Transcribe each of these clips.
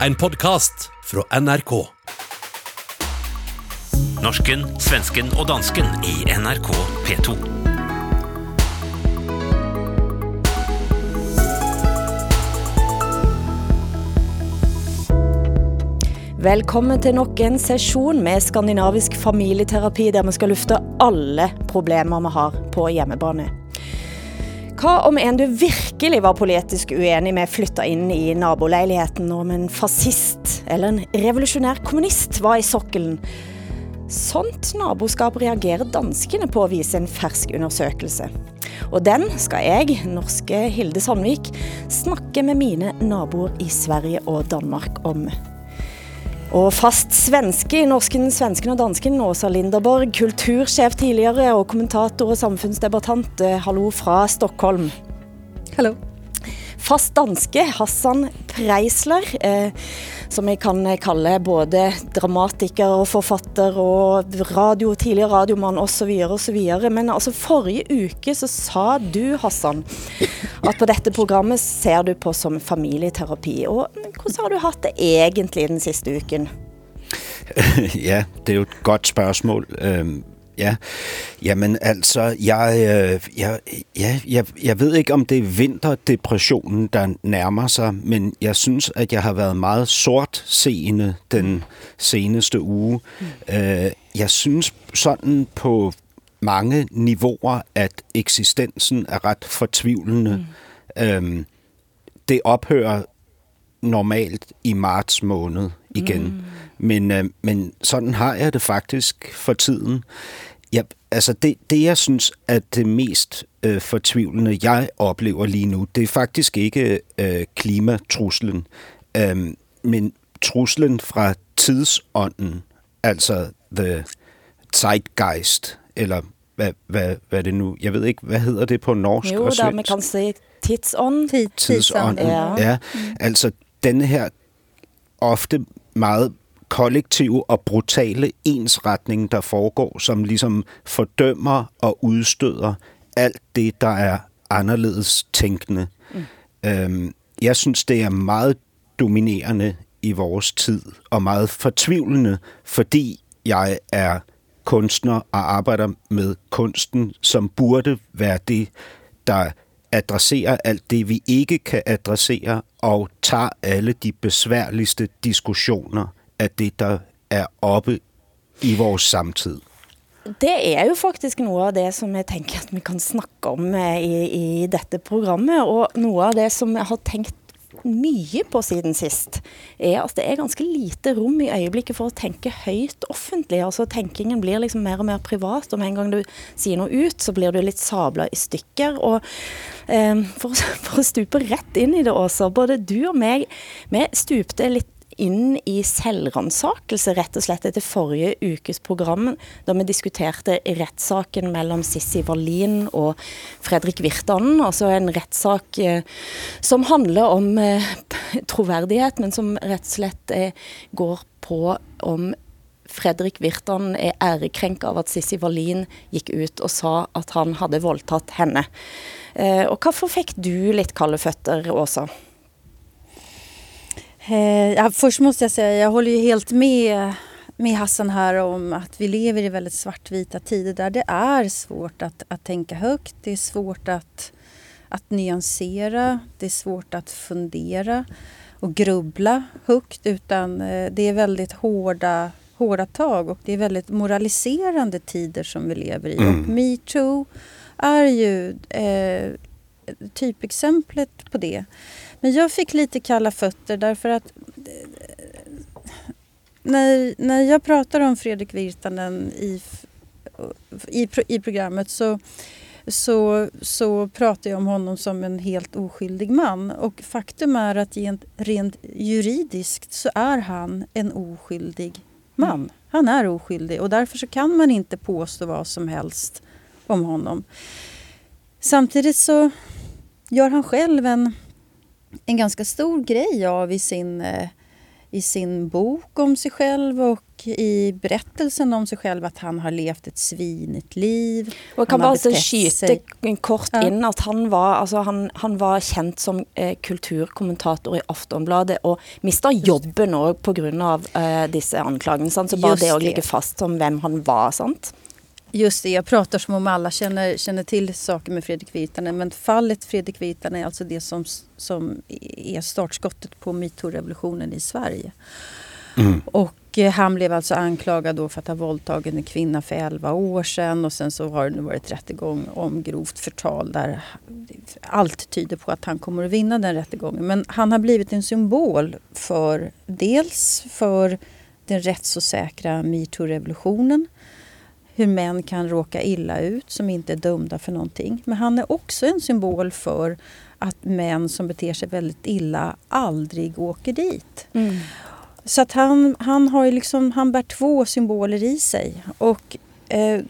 En podkast fra NRK. Norsken, svensken og dansken i NRK P2. Velkommen til nok en sesjon med skandinavisk familieterapi der vi skal lufte alle problemer vi har på hjemmebane. Hva om en du virkelig var politisk uenig med flytta inn i naboleiligheten om en fascist eller en revolusjonær kommunist var i sokkelen? Sånt naboskap reagerer danskene på, viser en fersk undersøkelse. Og den skal jeg, norske Hilde Sandvik, snakke med mine naboer i Sverige og Danmark om. Og fast svenske i norsken, svensken og dansken, Åsa Linderborg, kultursjef tidligere og kommentator og samfunnsdebattant. Eh, hallo fra Stockholm. Hallo. Fast danske, Hassan Preisler, eh, som jeg kan kalle både dramatiker og forfatter og radio, tidligere radiomann osv. osv. Men altså forrige uke så sa du, Hassan, at på dette programmet ser du på som familieterapi. Og hvordan har du hatt det egentlig den siste uken? Ja, det er jo et godt spørgsmål. Ja, jamen altså, jeg, øh, jeg, ja, jeg, jeg ved ikke, om det er vinterdepressionen, der nærmer sig, men jeg synes, at jeg har været meget sort seende den seneste uge. Mm. Øh, jeg synes sådan på mange niveauer, at eksistensen er ret fortvivlende. Mm. Øhm, det ophører normalt i marts måned igen. Mm. Men, øh, men sådan har jeg det faktisk for tiden. Jeg, altså det, det, jeg synes er det mest øh, fortvivlende, jeg oplever lige nu, det er faktisk ikke øh, klimatruslen, øh, men truslen fra tidsånden, altså the zeitgeist, eller hvad, hvad, hvad det nu, jeg ved ikke, hvad hedder det på norsk jo, og svensk? Jo, man kan sige tidsånd. Tid, tidsånden. Ja. ja. Mm. Altså denne her ofte meget kollektive og brutale ensretning, der foregår, som ligesom fordømmer og udstøder alt det, der er anderledes tænkende. Mm. Øhm, jeg synes, det er meget dominerende i vores tid, og meget fortvivlende, fordi jeg er kunstner og arbejder med kunsten, som burde være det, der adresserer alt det, vi ikke kan adressere, og tager alle de besværligste diskussioner af det, der er oppe i vores samtid. Det er jo faktisk noe av det som jeg tenker at vi kan snakke om eh, i, i dette programmet, og noe av det som jeg har tenkt mye på siden sist, er at det er ganske lite rom i øyeblikket for å tenke høyt offentlig. Altså tenkingen blir liksom mer og mer privat, og med en gang du sier noe ut, så blir du litt sabla i stykker. Og eh, for, for, å stupe rett inn i det også, både du og meg, vi stupte litt inn i selvransakelse, rett og slett, etter forrige ukes program, da vi diskuterte rettssaken mellom Sissi Wallin og Fredrik Virtanen. Altså en rettssak eh, som handler om eh, troverdighet, men som rett og slett eh, går på om Fredrik Virtan er ærekrenka av at Sissi Wallin gikk ut og sa at han hadde voldtatt henne. Og hvorfor fikk du litt kalde føtter, Åsa? Eh, ja, först måste jag säga, jag håller ju helt med, med Hassan här om att vi lever i väldigt svartvita tider där det är svårt att, att tänka högt. Det är svårt att, att nyansera, det är svårt att fundera och grubbla högt utan eh, det är väldigt hårda, hårda tag och det är väldigt moraliserande tider som vi lever i. Mm. Och metoo är ju eh, typexemplet på det. Men jag fick lite kalla fötter därför att när, när jag pratar om Fredrik Virtanen i, i, i programmet så, så, så pratar jag om honom som en helt oskyldig man. Och faktum är att rent juridiskt så är han en oskyldig man. Mm. Han är oskyldig och därför så kan man inte påstå vad som helst om honom. Samtidigt så gör han själv en en ganska stor grej av i sin, eh, i sin bok om sig själv och i berättelsen om sig själv att han har levt ett svinigt liv. Och jag kan bara sig- kort Ja. in att han var, alltså han, han var känd som eh, kulturkommentator i Aftonbladet och mistade jobben på grund av eh, dessa anklagelser. Så bara Just det att ligga fast som vem han var, sant? Just det, jag pratar som om alla känner, känner till saker med Fredrik Virtanen. Men fallet Fredrik Virtanen är alltså det som, som är startskottet på metoo-revolutionen i Sverige. Och eh, han blev alltså anklagad då för att ha våldtagit en kvinna för 11 år sedan och sen så har det nu varit rättegång om grovt förtal där allt tyder på att han kommer att vinna den rättegången. Men han har blivit en symbol för dels för den rättsosäkra metoo-revolutionen hur män kan råka illa ut som inte är dömda för någonting. Men han är också en symbol för att män som beter sig väldigt illa aldrig åker dit. Så att han, han, har liksom, han bär två symboler i sig. Och, eh,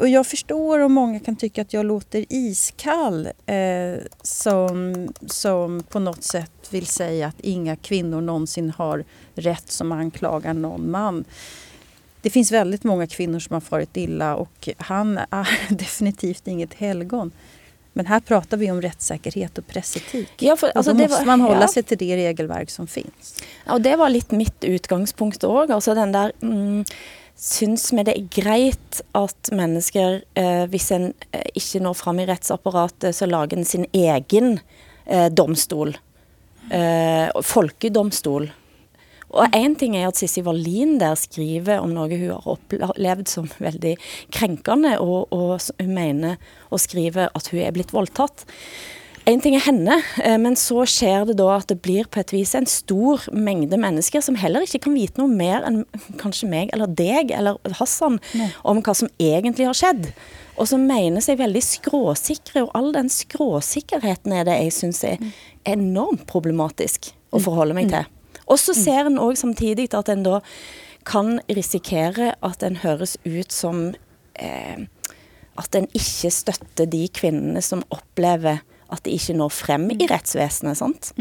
och jag förstår om många kan tycka att jag låter iskall eh, som, som på något sätt vill säga att inga kvinnor någonsin har rätt som anklagar någon man. Det finns väldigt många kvinnor som har farit illa och han är definitivt inget helgon. Men här pratar vi om rättssäkerhet och pressetik. Ja, för, Och alltså, då det måste var- man hålla ja. sig till det regelverk som finns. Ja, og det var litt mitt utgangspunkt òg. Altså den der mm, Syns vi det er greit at mennesker, eh, hvis en eh, ikke når fram i rettsapparatet, så lager en sin egen eh, domstol? Eh, folkedomstol. Og én ting er at Sissi Wallin der skriver om noe hun har opplevd som veldig krenkende, og, og hun mener å skrive at hun er blitt voldtatt. En ting er henne, eh, men så skjer det da at det blir på et vis en stor mengde mennesker som heller ikke kan vite noe mer enn kanskje meg eller deg eller Hassan om hva som egentlig har skjedd. Og som mener seg veldig skråsikre, og all den skråsikkerheten er det jeg syns er enormt problematisk å forholde meg til. Og så ser en òg samtidig at en da kan risikere at en høres ut som eh, at en ikke støtter de kvinnene som opplever at de ikke når frem i rettsvesenet. sant?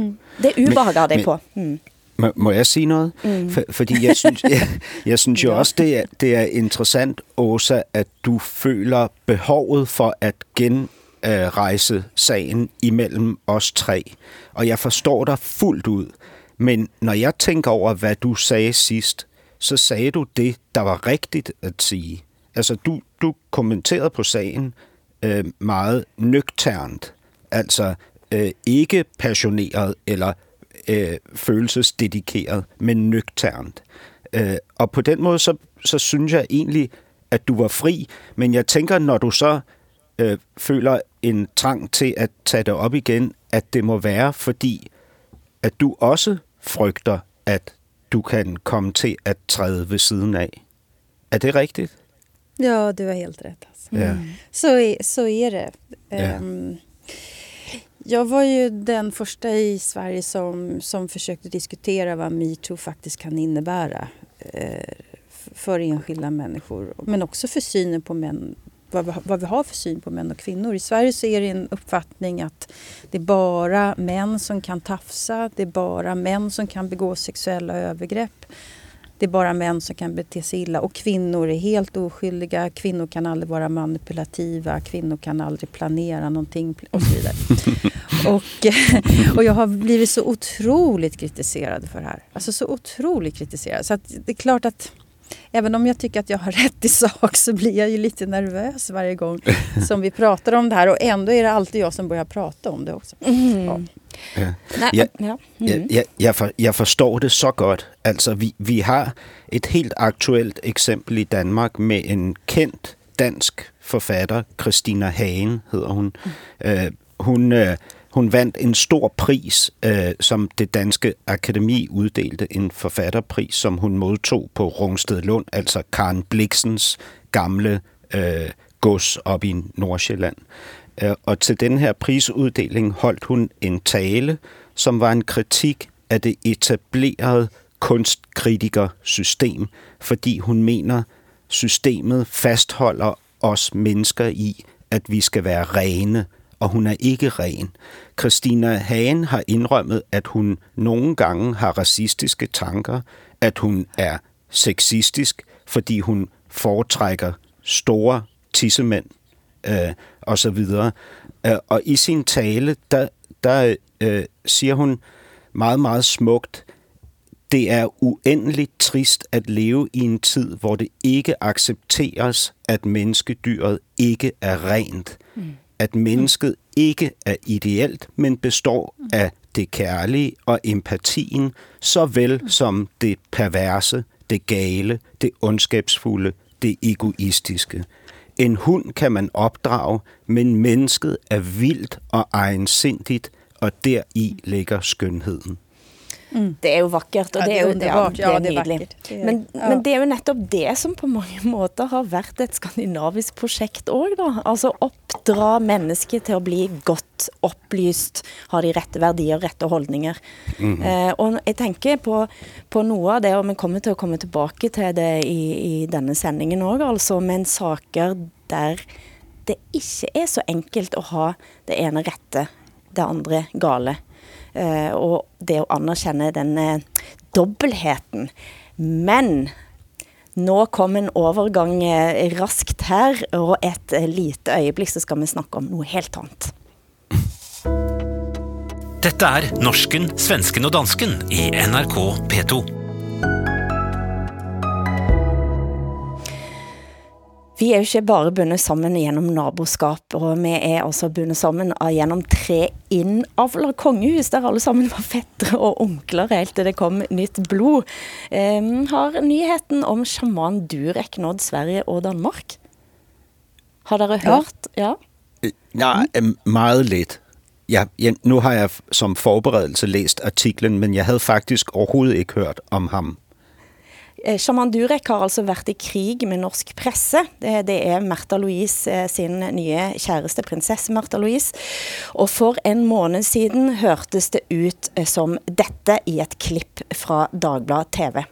Det ubehager Men- de på. Mm. Må, må jeg sige noget? Mm. For, fordi jeg synes, jeg, jeg synes jo også, det er, det er interessant, Åsa, at du føler behovet for at genrejse sagen imellem os tre. Og jeg forstår dig fuldt ud. Men når jeg tænker over, hvad du sagde sidst, så sagde du det, der var rigtigt at sige. Altså, du, du kommenterede på sagen øh, meget nøgternt. Altså, øh, ikke passioneret eller øh, følelsesdedikeret, men nøgternt. Øh, og på den måde, så, så synes jeg egentlig, at du var fri. Men jeg tænker, når du så øh, føler en trang til at tage det op igen, at det må være, fordi at du også frygter, at du kan komme til at træde ved siden af. Er det rigtigt? Ja, du har helt rätt. Alltså. Ja. Så, är, så är det. Ja. Ehm, jag var ju den första i Sverige som, som försökte diskutera vad metoo faktiskt kan innebära eh, för enskilda människor. Men också för synen på män, vad vi, har- vad vi har för syn på män och kvinnor. I Sverige så är det en uppfattning att det är bara män som kan tafsa, det är bara män som kan begå sexuella övergrepp. Det är bara män som kan bete sig illa och kvinnor är helt oskyldiga. Kvinnor kan aldrig vara manipulativa, kvinnor kan aldrig planera någonting och så vidare. och, och jag har blivit så otroligt kritiserad för det här. Alltså så otroligt kritiserad. Så det är klart att även om jag tycker att jag har rätt i sak så blir jag ju lite nervös varje gång som vi pratar om det här. Och ändå är det alltid jag som börjar prata om det också. Ja. Ja. Nei, Ja. ja. Jeg, jeg, jeg, for, jeg forstår det så godt. Altså, vi, vi har et helt aktuelt eksempel i Danmark med en kendt dansk forfatter, Christina Hagen hedder hun. Øh, hun, øh, hon vandt en stor pris, eh, som det danske akademi uddelte, en författarpris som hon mottog på Rungstedlund, Lund, Karen Bliksens gamla eh, øh, gods op i Nordsjælland. Øh, eh, och till den här prisutdelningen höll hon en tale, som var en kritik av det etablerade kunstkritikersystem, fordi hon menar systemet fasthåller oss människor i, att vi ska vara rena og hun er ikke ren. Christina Hagen har indrømmet, at hun nogle gange har racistiske tanker, at hun er sexistisk, fordi hun foretrækker store tissemænd øh, og så videre. Øh, og i sin tale, der, der øh, siger hun meget, meget smukt, det er uendeligt trist at leve i en tid, hvor det ikke accepteres, at menneskedyret ikke er rent. Mm. At mennesket ikke er ideelt, men består af det kærlige og empatien, såvel som det perverse, det gale, det ondskabsfulde, det egoistiske. En hund kan man opdrage, men mennesket er vildt og egensindigt, og deri ligger skønheden. Mm. Det er jo vakkert, og det er jo, ja, det er nydelig. Men, men, det er jo nettopp det som på mange måter har vært et skandinavisk prosjekt òg, da. Altså oppdra mennesket til å bli godt opplyst, ha de rette verdier, rette holdninger. Mm -hmm. eh, og jeg tenker på, på, noe av det, og vi kommer til å komme tilbake til det i, i denne sendingen òg, altså, men saker der det ikke er så enkelt å ha det ene rette, det andre gale. Eh, og det å anerkjenne den eh, dobbeltheten. Men nå kom en overgang eh, raskt her, og et litet lite øyeblikk så skal vi snakke om noe helt annet. Dette er Norsken, svensken og dansken i NRK P2. Vi er jo ikke bare bundet sammen gjennom naboskap, og vi er altså bundet sammen gjennom tre innavla kongehus, der alle sammen var fettere og onkler helt til det kom nytt blod. Eh, har nyheten om sjaman Durek nådd Sverige og Danmark? Har dere hørt? Ja? Nej, meget lidt. Ja, ja, nu har jeg som forberedelse læst artiklen, men jeg havde faktisk overhovedet ikke hørt om ham. Sjaman Shaman Durek har altså vært i krig med norsk presse. Eh, det, er Märtha Louise eh, sin nye kjæreste, prinsesse Märtha Louise. Og for en måned siden hørtes det ut som dette i et klipp fra Dagbladet TV.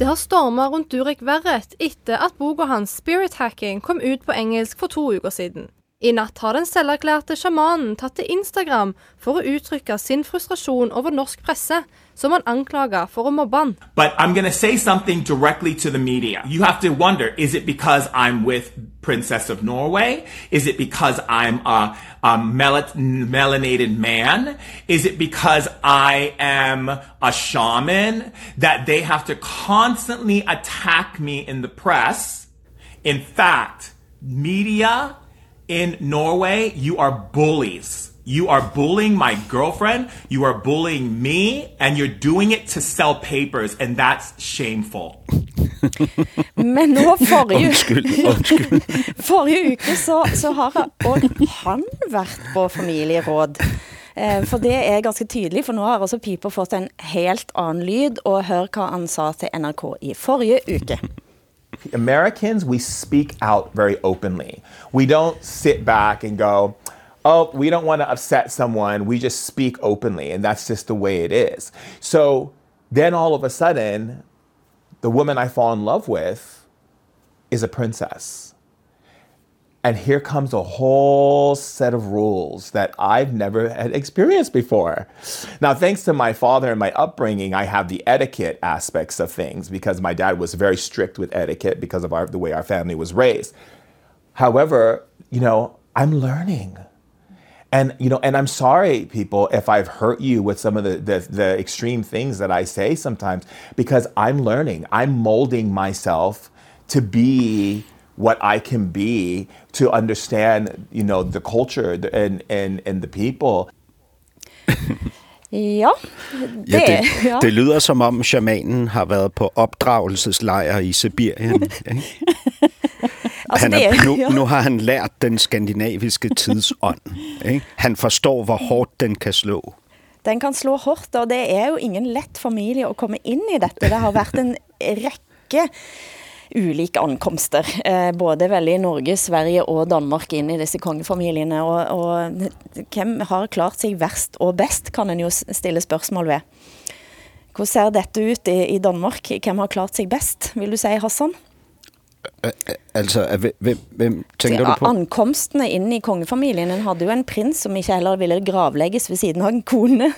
Det har storma rundt Durek Verrett etter at boka hans Spirit Hacking kom ut på engelsk for to uker siden. I natt har den selverklærte sjamanen tatt til Instagram for å uttrykke sin frustrasjon over norsk presse, som han anklager for å mobbe han. But I'm going to say something directly to the media. You have to wonder, is it because I'm with Princess of Norway? Is it because I'm a, a mel melanated man? Is it because I am a shaman that they have to constantly attack me in the press? In fact, media in Norway, you are bullies. You are bullying my girlfriend, you are bullying me, and you're doing it to sell papers, and that's shameful. Men nå forrige, unnskyld, unnskyld. forrige uke så, så har òg han vært på familieråd. Eh, for det er ganske tydelig, for nå har også Piper fått en helt annen lyd, og hør hva han sa til NRK i forrige uke. Americans, we speak out very openly. We don't sit back and go, oh, we don't want to upset someone. We just speak openly, and that's just the way it is. So then all of a sudden, the woman I fall in love with is a princess. And here comes a whole set of rules that I've never had experienced before. Now, thanks to my father and my upbringing, I have the etiquette aspects of things because my dad was very strict with etiquette because of our, the way our family was raised. However, you know, I'm learning. And you know, and I'm sorry, people, if I've hurt you with some of the, the, the extreme things that I say sometimes, because I'm learning. I'm molding myself to be what I can be to understand, you know, the culture and, and, and the people. Ja, det, ja, det, ja. det lyder som om shamanen har været på opdragelseslejr i Sibirien. han er, nu, nu har han lært den skandinaviske tidsånd. Ikke? Han forstår, hvor hårdt den kan slå. Den kan slå hårdt, og det er jo ingen lett familie å komme inn i dette. Det har vært en rekke ulike ankomster. Eh, både veldig i Norge, Sverige og Danmark inn i disse kongefamiliene. Og, og hvem har klart seg verst og best, kan en jo stille spørsmål ved. Hvordan ser dette ut i, Danmark? Hvem har klart seg best, vil du si, Hassan? Altså, hvem, hvem tænker du på? Ankomstene inn i kongefamilien. En hadde jo en prins som ikke heller ville gravlegges ved siden av en kone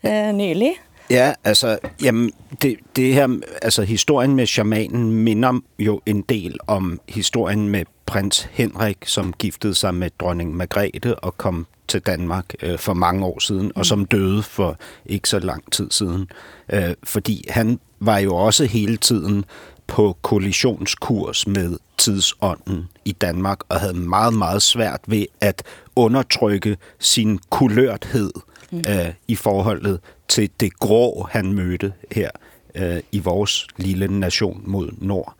eh, nylig. Ja, altså, jamen, det, det her, altså historien med shamanen minder jo en del om historien med prins Henrik, som giftede sig med dronning Margrethe og kom til Danmark øh, for mange år siden, og som døde for ikke så lang tid siden. Øh, fordi han var jo også hele tiden på kollisionskurs med tidsånden i Danmark, og havde meget, meget svært ved at undertrykke sin kulørthed mm. øh, i forholdet til det grå, han mødte her øh, i vores lille nation mod nord.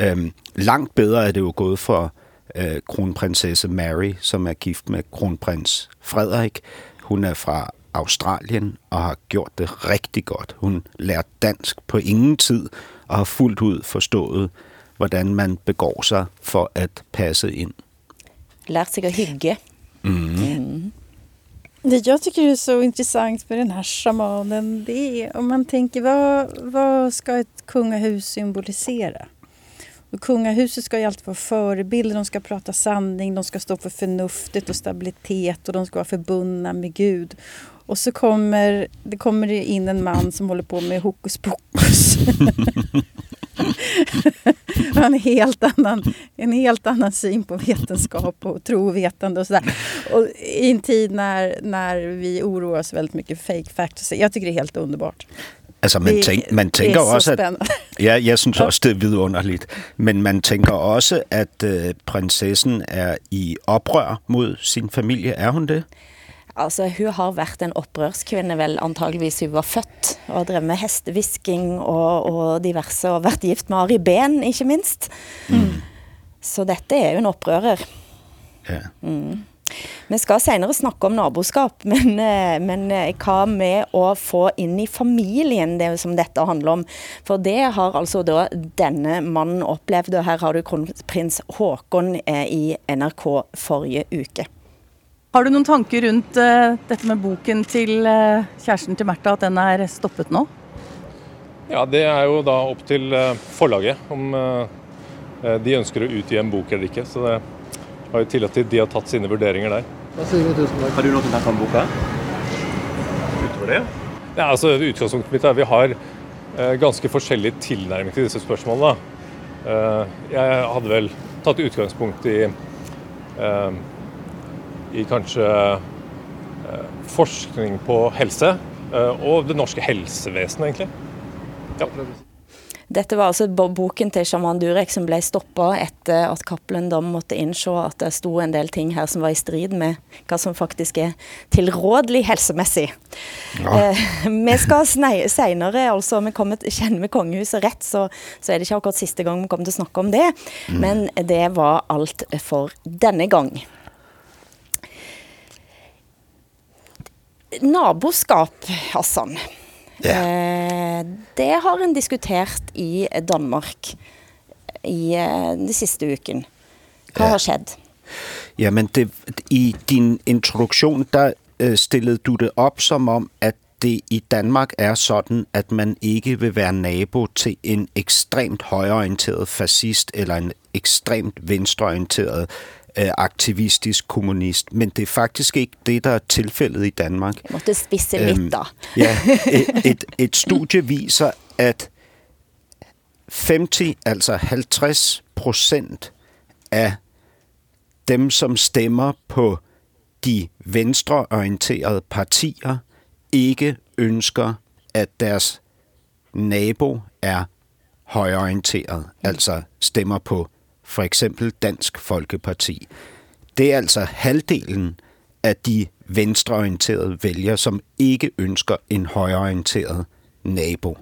Øh, langt bedre er det jo gået for øh, kronprinsesse Mary, som er gift med kronprins Frederik. Hun er fra Australien og har gjort det rigtig godt. Hun lærte dansk på ingen tid og har fuldt ud forstået, hvordan man begår sig for at passe ind. Lært sig at hygge. Mm. Det jag tycker är så intressant med den här shamanen, det är om man tänker vad, vad ska ett kungahus symbolisera? Och kungahuset ska ju alltid vara förebilder, de ska prata sanning, de ska stå för förnuftet och stabilitet och de ska vara förbundna med Gud. Och så kommer det kommer in en man som håller på med hokus pokus. en, helt annan, en helt annan syn på vetenskap och tro och sådär. Och I en tid när, när vi oroar oss väldigt mycket för fake facts. Jag tycker det är helt underbart. Altså, man, tænk, man tænker er så også, at, ja, jeg synes også, det er vidunderligt. Men man tænker også, at øh, prinsessen er i oprør mod sin familie. Er hun det? Altså, hun har vært en opprørskvinne, vel antageligvis hun var født, og drevet med hestevisking og, og diverse, og vært gift med Ari Ben, ikke minst. Så dette er jo en opprører. Ja. Vi skal senere snakke om naboskap, men, eh, men eh, hva med å få inn i familien det som dette handler om? For det har altså da denne mannen opplevd, og her har du kronprins Håkon eh, i NRK forrige uke. Har du noen tanker rundt eh, dette med boken til eh, kjæresten til Märtha, at den er stoppet nå? Ja, Det er jo da opp til eh, forlaget om eh, de ønsker å utgi en bok eller ikke. Så det har jo tillit til de har tatt sine vurderinger der. Har du noe tanker om boka? Utover det? Ja, altså Utgangspunktet mitt er at vi har eh, ganske forskjellig tilnærming til disse spørsmålene. Eh, jeg hadde vel tatt utgangspunkt i, i kanskje eh, forskning på helse eh, og det norske helsevesenet, egentlig. Ja. Dette var altså bo- boken til Shaman Durek som ble stoppet etter at Cappelen da måtte innse at det sto en del ting her som var i strid med hva som faktisk er tilrådelig helsemessig. Eh, vi skal senere, altså vi kommer, kjenner vi kongehuset rett, så, så er det ikke akkurat siste gang vi kommer til å snakke om det. Men det var alt for denne gang. Naboskap, Hassan. Eh, det har en diskutert i Danmark i eh, de siste uken. Hva har skjedd? Jamen, det, i din introduktion, der øh, stillede du det op som om, at det i Danmark er sådan, at man ikke vil være nabo til en ekstremt højorienteret fascist eller en ekstremt venstreorienteret øh, aktivistisk kommunist. Men det er faktisk ikke det, der er tilfældet i Danmark. Jeg måtte litt, da. Ja, et, et, studie viser, at 50, altså 50 procent af dem, som stemmer på de venstreorienterede partier, ikke ønsker, at deres nabo er højreorienteret, altså stemmer på for eksempel Dansk Folkeparti. Det er altså halvdelen af de venstreorienterede vælgere, som ikke ønsker en højreorienteret nabo.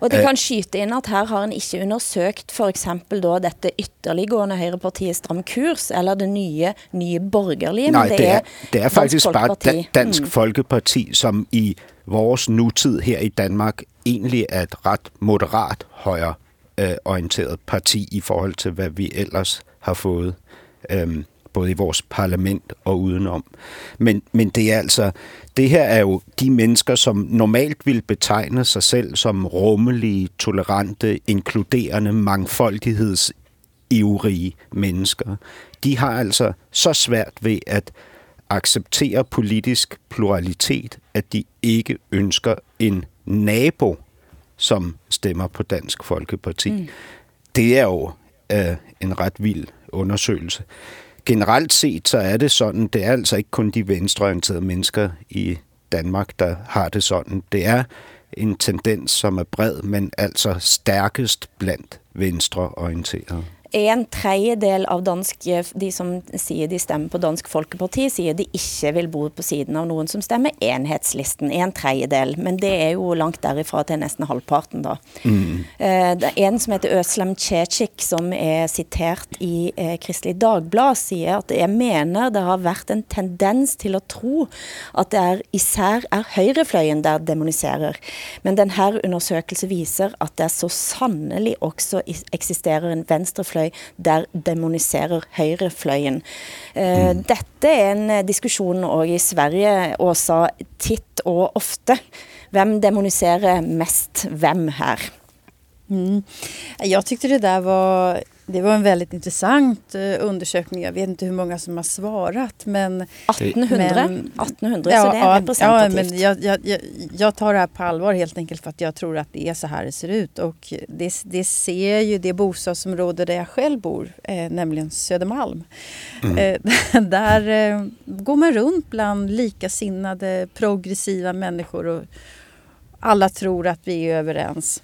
Og de Eh. kan skyte inn at her har en ikke undersøkt for eksempel da dette ytterliggående høyrepartiet Stram Kurs, eller det nye, nye borgerlige, Nej, men det er, det er Dansk faktisk bare Folkeparti. da, Dansk Mm. Folkeparti, som i vores nutid her i Danmark egentlig er et ret moderat højre øh, orienteret parti i forhold til, hvad vi ellers har fået, øhm, både i vores parlament og udenom. Men, men det er altså, det her er jo de mennesker, som normalt vil betegne sig selv som rummelige, tolerante, inkluderende, mangfoldigheds ivrige mennesker, de har altså så svært ved at acceptere politisk pluralitet, at de ikke ønsker en nabo, som stemmer på Dansk Folkeparti. Mm. Det er jo øh, en ret vild undersøgelse. Generelt set så er det sådan, det er altså ikke kun de venstreorienterede mennesker i Danmark, der har det sådan. Det er en tendens, som er bred, men altså stærkest blandt venstreorienterede. En tredjedel av dansk, de som sier de stemmer på Dansk Folkeparti, sier de ikke vil bo på siden av noen som stemmer enhetslisten. En tredjedel. Men det er jo langt derifra til nesten halvparten, da. Mm. Det er en som heter Øslem Cecik, som er sitert i eh, Kristelig Dagblad, sier at jeg mener det har vært en tendens til å tro at det er især er høyrefløyen der demoniserer. Men denne undersøkelse viser at det så sannelig også eksisterer en venstrefløy høyrefløy der demoniserer høyrefløyen. Eh, mm. Dette er en eh, diskusjon også i Sverige, Åsa, titt og ofte. Hvem demoniserer mest hvem her? Mm. Jag tyckte det där var det var en väldigt intressant uh, undersökning. Jag vet inte hur många som har svarat. Men, 1800, men, 1800 ja, så det är representativt. Ja, men jag, jag, jag, jag, tar det här på allvar helt enkelt för att jag tror att det är så här det ser ut. Och det, det ser ju det bostadsområde där jag själv bor, eh, nämligen Södermalm. Mm. Eh, där eh, går man runt bland likasinnade progressiva människor och alla tror att vi är överens.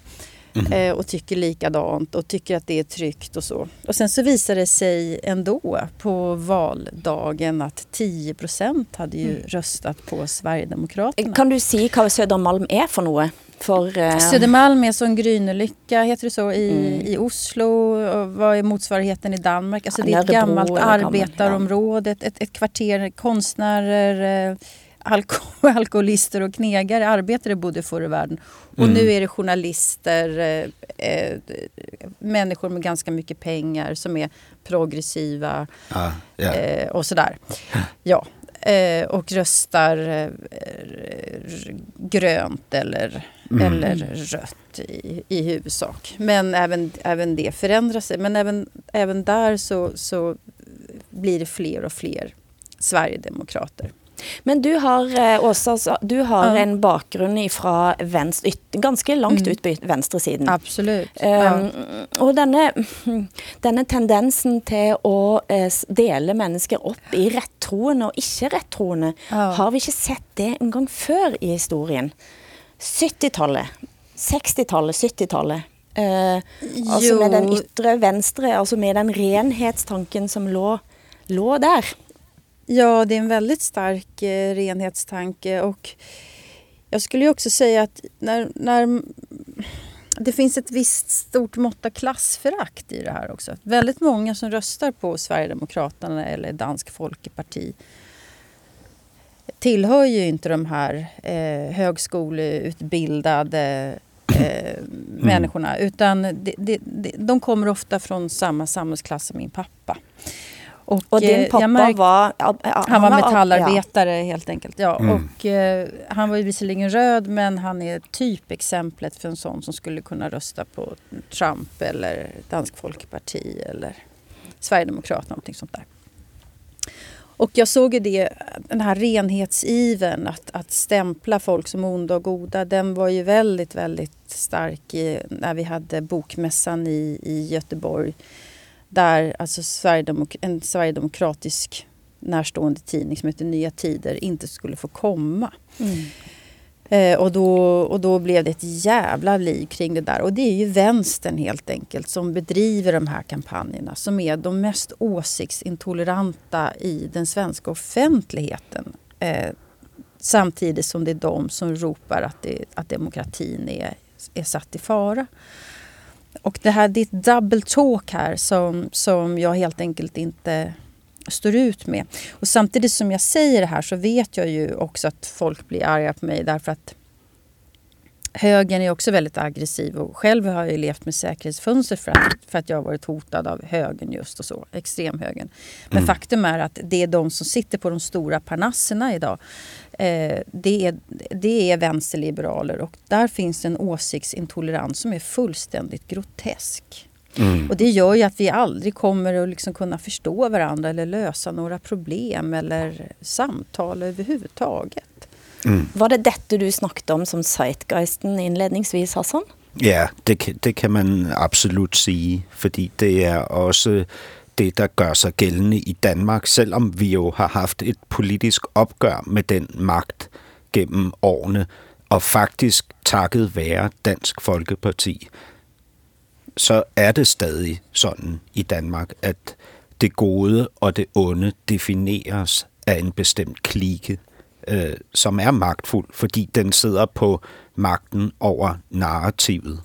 Mm. Eh, och tycker likadant och tycker att det är tryggt och så. Och sen så visar det sig ändå på valdagen att 10% hade ju mm. röstat på Sverigedemokraterna. Kan du säga vad Södermalm är för något? För, uh... Södermalm är som Grynelycka, heter det så, i, mm. i Oslo. Och vad är motsvarigheten i Danmark? Alltså det är ett gammalt arbetarområde, ett, ett kvarter konstnärer, eh, alko alkoholister och knegare, arbetare bodde förr i världen. Och mm. nu är det journalister, eh, eh, människor med ganska mycket pengar som är progressiva ah, yeah. eh, och sådär. Ja. Eh, och röstar eh, grönt eller, mm. eller rött i, i huvudsak. Men även, även det förändrar sig. Men även, även där så, så blir det fler och fler Sverigedemokrater. Men du har, eh, Åsa, du har ja. en bakgrund från vänster, ganska långt mm. ut på vänstersiden. Absolut. Ja. Och denna, denna tendensen till att uh, dela människor upp i rättroende och icke rättroende, ja. har vi inte sett det en gång förr i historien? 70-talet, 60-talet, 70-talet. Uh, alltså med den yttre vänstre, alltså med den renhetstanken som låg, låg där. Ja, det är en väldigt stark eh, renhetstanke och jag skulle också säga att när, när det finns ett visst stort mått av klassförakt i det här också. Väldigt många som röstar på Sverigedemokraterna eller Dansk Folkeparti tillhör ju inte de här eh, högskoleutbildade eh, mm. människorna utan de, de, de, de kommer ofta från samma samhällsklass som min pappa. Och, och din eh, pappa märkt, var... Ja, han var metallarbetare ja. helt enkelt. Ja. Mm. Och, eh, han var ju visserligen röd men han är typexemplet för en sån som skulle kunna rösta på Trump eller Dansk Folkeparti eller Sverigedemokraterna. Någonting sånt där. Och jag såg ju det, den här renhetsiven att, att stämpla folk som onda och goda, den var ju väldigt, väldigt stark i, när vi hade bokmässan i, i Göteborg där alltså Sverigedemok en sverigedemokratisk närstående tidning som heter Nya Tider inte skulle få komma. Mm. Eh, och, då, och då blev det ett jävla liv kring det där. Och det är ju vänstern helt enkelt som bedriver de här kampanjerna som är de mest åsiktsintoleranta i den svenska offentligheten. Eh, samtidigt som det är de som ropar att, det, att demokratin är, är satt i fara. Och det här, ett double talk här som, som jag helt enkelt inte står ut med. Och samtidigt som jag säger det här så vet jag ju också att folk blir arga på mig därför att högern är också väldigt aggressiv och själv har jag levt med säkerhetsfönster för att, för att jag har varit hotad av högern just och så, extremhögern. Men mm. faktum är att det är de som sitter på de stora parnasserna idag. Eh, det, är, det är vänsterliberaler och där finns en åsiktsintolerans som är fullständigt grotesk. Och det gör ju att vi aldrig kommer att liksom kunna förstå varandra eller lösa några problem eller samtal överhuvudtaget. Var det dette du snakket om som zeitgeisten innledningsvis, Hassan? Ja, det, kan- det kan man absolut sige, fordi det er også det, der gør sig gældende i Danmark, selvom vi jo har haft et politisk opgør med den magt gennem årene, og faktisk takket være Dansk Folkeparti, så er det stadig sådan i Danmark, at det gode og det onde defineres af en bestemt klike, øh, som er magtfuld, fordi den sidder på magten over narrativet.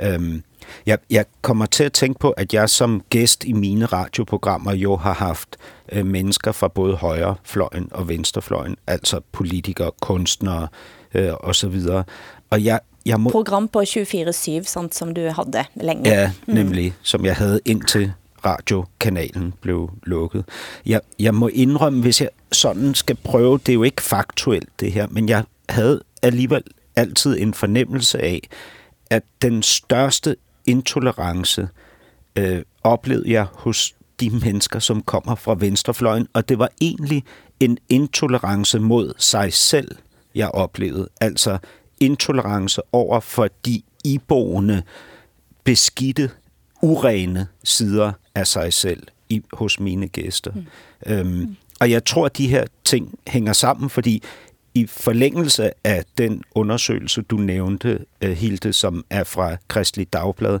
Øhm, jeg, jeg kommer til at tænke på, at jeg som gæst i mine radioprogrammer jo har haft øh, mennesker fra både højrefløjen og venstrefløjen, altså politikere, kunstnere øh, osv. Og jeg, jeg må... Program på 24-7, sant, som du hadde længe. Ja, nemlig, som jeg havde indtil radiokanalen blev lukket. Jeg, jeg må indrømme, hvis jeg sådan skal prøve, det er jo ikke faktuelt det her, men jeg havde alligevel altid en fornemmelse af, at den største intolerance øh, oplevede jeg hos de mennesker, som kommer fra venstrefløjen, og det var egentlig en intolerance mod sig selv, jeg oplevede. Altså intolerance over for de iboende, beskidte, urene sider af sig selv i, hos mine gæster. Mm. Øhm, og jeg tror, at de her ting hænger sammen, fordi i forlængelse af den undersøgelse, du nævnte, øh, Hilde, som er fra Kristelig Dagblad,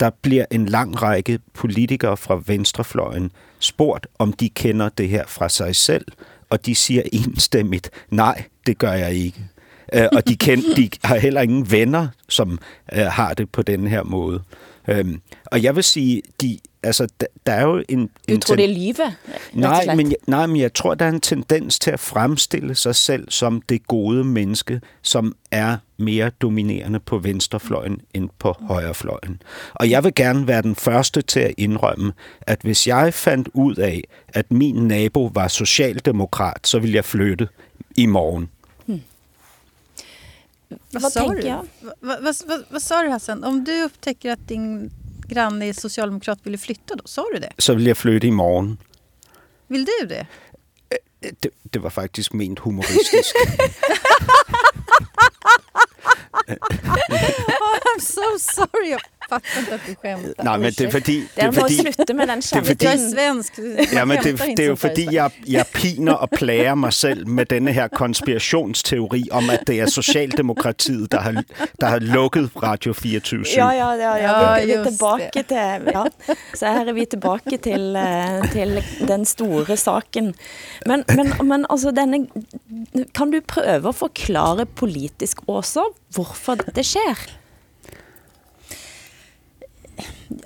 der bliver en lang række politikere fra venstrefløjen spurgt, om de kender det her fra sig selv, og de siger enstemmigt, nej, det gør jeg ikke. Øh, og de, kend, de har heller ingen venner, som øh, har det på den her måde. Øhm, og jeg vil sige, de, altså, der, der er jo en... Du en tror ten- det er og Nej men, jeg, nej, men jeg tror, der er en tendens til at fremstille sig selv som det gode menneske, som er mere dominerende på venstrefløjen end på højrefløjen. Og jeg vil gerne være den første til at indrømme, at hvis jeg fandt ud af, at min nabo var socialdemokrat, så ville jeg flytte i morgen. Vad, Vad tänker du? jag? Va- va- vad, vad, vad sa du Hassan? Om du upptäcker att din granne socialdemokrat, vill du flytta då? Sa du det? Så ville jeg flytte i morgen. Vill du det? Det, det var faktisk ment humoristisk. Oh, I'm so sorry. Jag fattar inte att du skämtar. Nej, men det er. Det er Det er fordi slutte med den fordi- Jag är svensk. Ja, men det, det er här i fordi, Sverige. jeg, jeg piner og plager mig selv med denne her konspirationsteori om, at det er Socialdemokratiet, der har, der har lukket Radio 24 Ja, ja, ja. ja. Ja, Vi, vi er just tilbake det. til ja. Så her er vi tilbake til, eh, til den store saken. Men, men, men altså, denne, kan du prøve å forklare politisk også hvorfor dette skjer?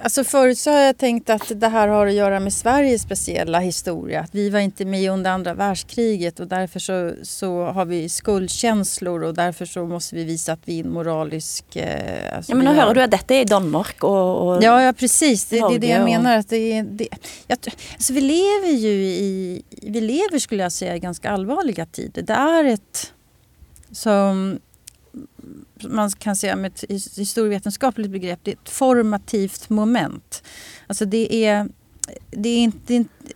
Alltså förut så har jag tänkt att det här har att göra med Sveriges speciella historia. Att vi var inte med under andra världskriget och därför så, så har vi skuldkänslor och därför så måste vi visa att vi är en moralisk... Eh, alltså Ja, men har- hører du at dette er i Danmark, og, og Ja, ja precis. Det, det är det jag och- menar. Att det, är- det, jag, alltså vi lever ju i, vi lever skulle jag säga i ganska allvarliga tider. Det är ett, som man kan säga med ett historievetenskapligt begrepp, det är ett formativt moment. Alltså det är, det är inte, det är inte,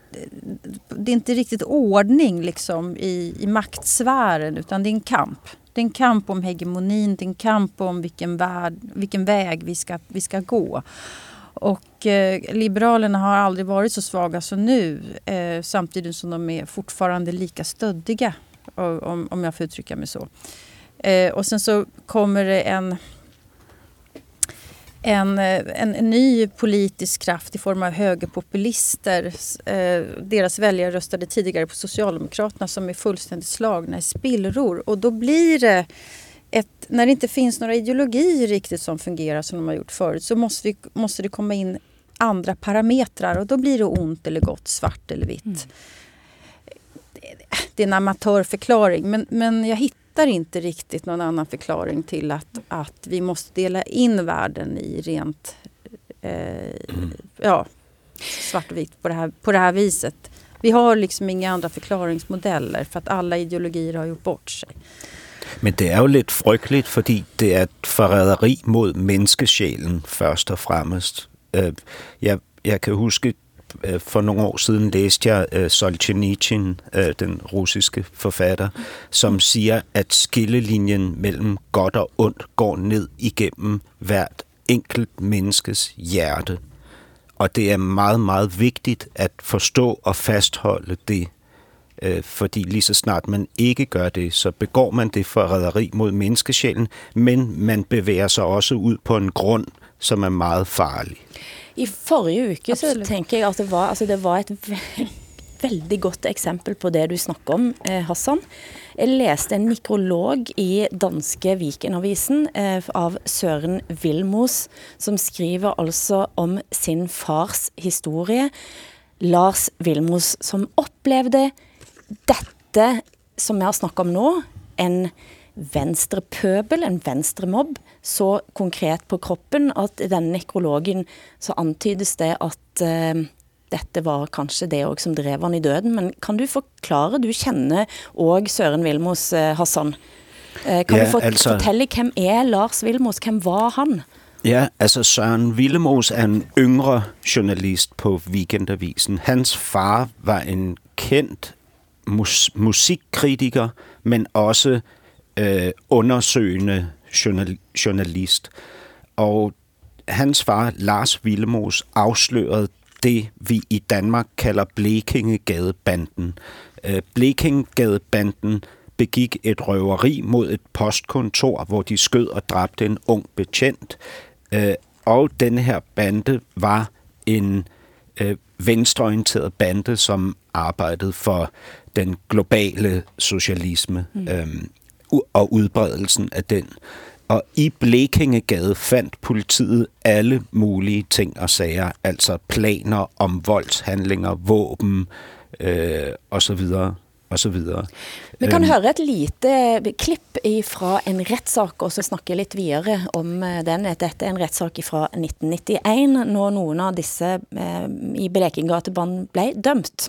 det är inte riktigt ordning liksom i, i maktsfären utan det är en kamp. Det är en kamp om hegemonin, det är en kamp om vilken, värld, vilken väg vi ska, vi ska gå. Och eh, Liberalerna har aldrig varit så svaga som nu eh, samtidigt som de är fortfarande lika stöddiga om, om jag får uttrycka mig så. Eh, och sen så kommer det en, en, eh, en, en ny politisk kraft i form av högerpopulister. Eh, deras väljare röstade tidigare på Socialdemokraterna som är fullständigt slagna i spillror. Och då blir det ett, när det inte finns några ideologier riktigt som fungerar som de har gjort förut så måste, vi, måste det komma in andra parametrar och då blir det ont eller gott, svart eller vitt. Det är en amatörförklaring men, men jag hittar inte riktigt någon annan förklaring till att, att vi måste dela in världen i rent eh, ja, svart och vitt på det, här, på det här viset. Vi har liksom inga andra förklaringsmodeller för att alla ideologier har gjort bort sig. Men det er jo lidt frygteligt, fordi det er et forræderi mod menneskesjælen først og fremmest. Øh, jeg, jeg kan huske, øh, Øh, for nogle år siden læste jeg øh, Solzhenitsyn, øh, den russiske forfatter, som siger, at skillelinjen mellem godt og ondt går ned igennem hvert enkelt menneskes hjerte. Og det er meget, meget vigtigt at forstå og fastholde det Øh, fordi lige så snart man ikke gør det, så begår man det forræderi mod menneskesjælen, men man bevæger sig også ud på en grund, som er meget farlig. I forrige uke Absolut. så tænker jeg, at det var, altså det var et veldig godt eksempel på det, du snakker om, eh, Hassan. Jeg læste en mikrolog i danske Vikenavisen eh, av Søren Vilmos, som skriver altså om sin fars historie. Lars Vilmos, som oplevde dette som vi har snakket om nå, en venstrepøbel, en venstremobb, så konkret på kroppen at i denne nekrologen så antydes det at uh, dette var kanskje det også som drev han i døden. Men kan du forklare, du kjenner også Søren Vilmos, uh, Hassan. Uh, kan ja, du fortælle, hvem er Lars Vilmos? Hvem var han? Ja, altså Søren Villemos er en yngre journalist på Weekendavisen. Hans far var en kendt mus- musikkritiker, men også øh, undersøgende journal- journalist. Og hans far, Lars Villemos, afslørede det, vi i Danmark kalder Blekingegadebanden. Øh, Blekingegadebanden begik et røveri mod et postkontor, hvor de skød og dræbte en ung betjent. Øh, og den her bande var en øh, venstreorienteret bande, som arbejdede for den globale socialisme mm. øhm, og udbredelsen af den. Og i Blekingegade fandt politiet alle mulige ting og sager, altså planer om voldshandlinger, våben øh, og så videre og så videre. Vi kan øhm. høre et lite klipp fra en retssag, og så snakke lidt videre om øh, den. Dette er en retssag fra 1991, når nogle af disse eh, i Blekingegatebanen blev dømt.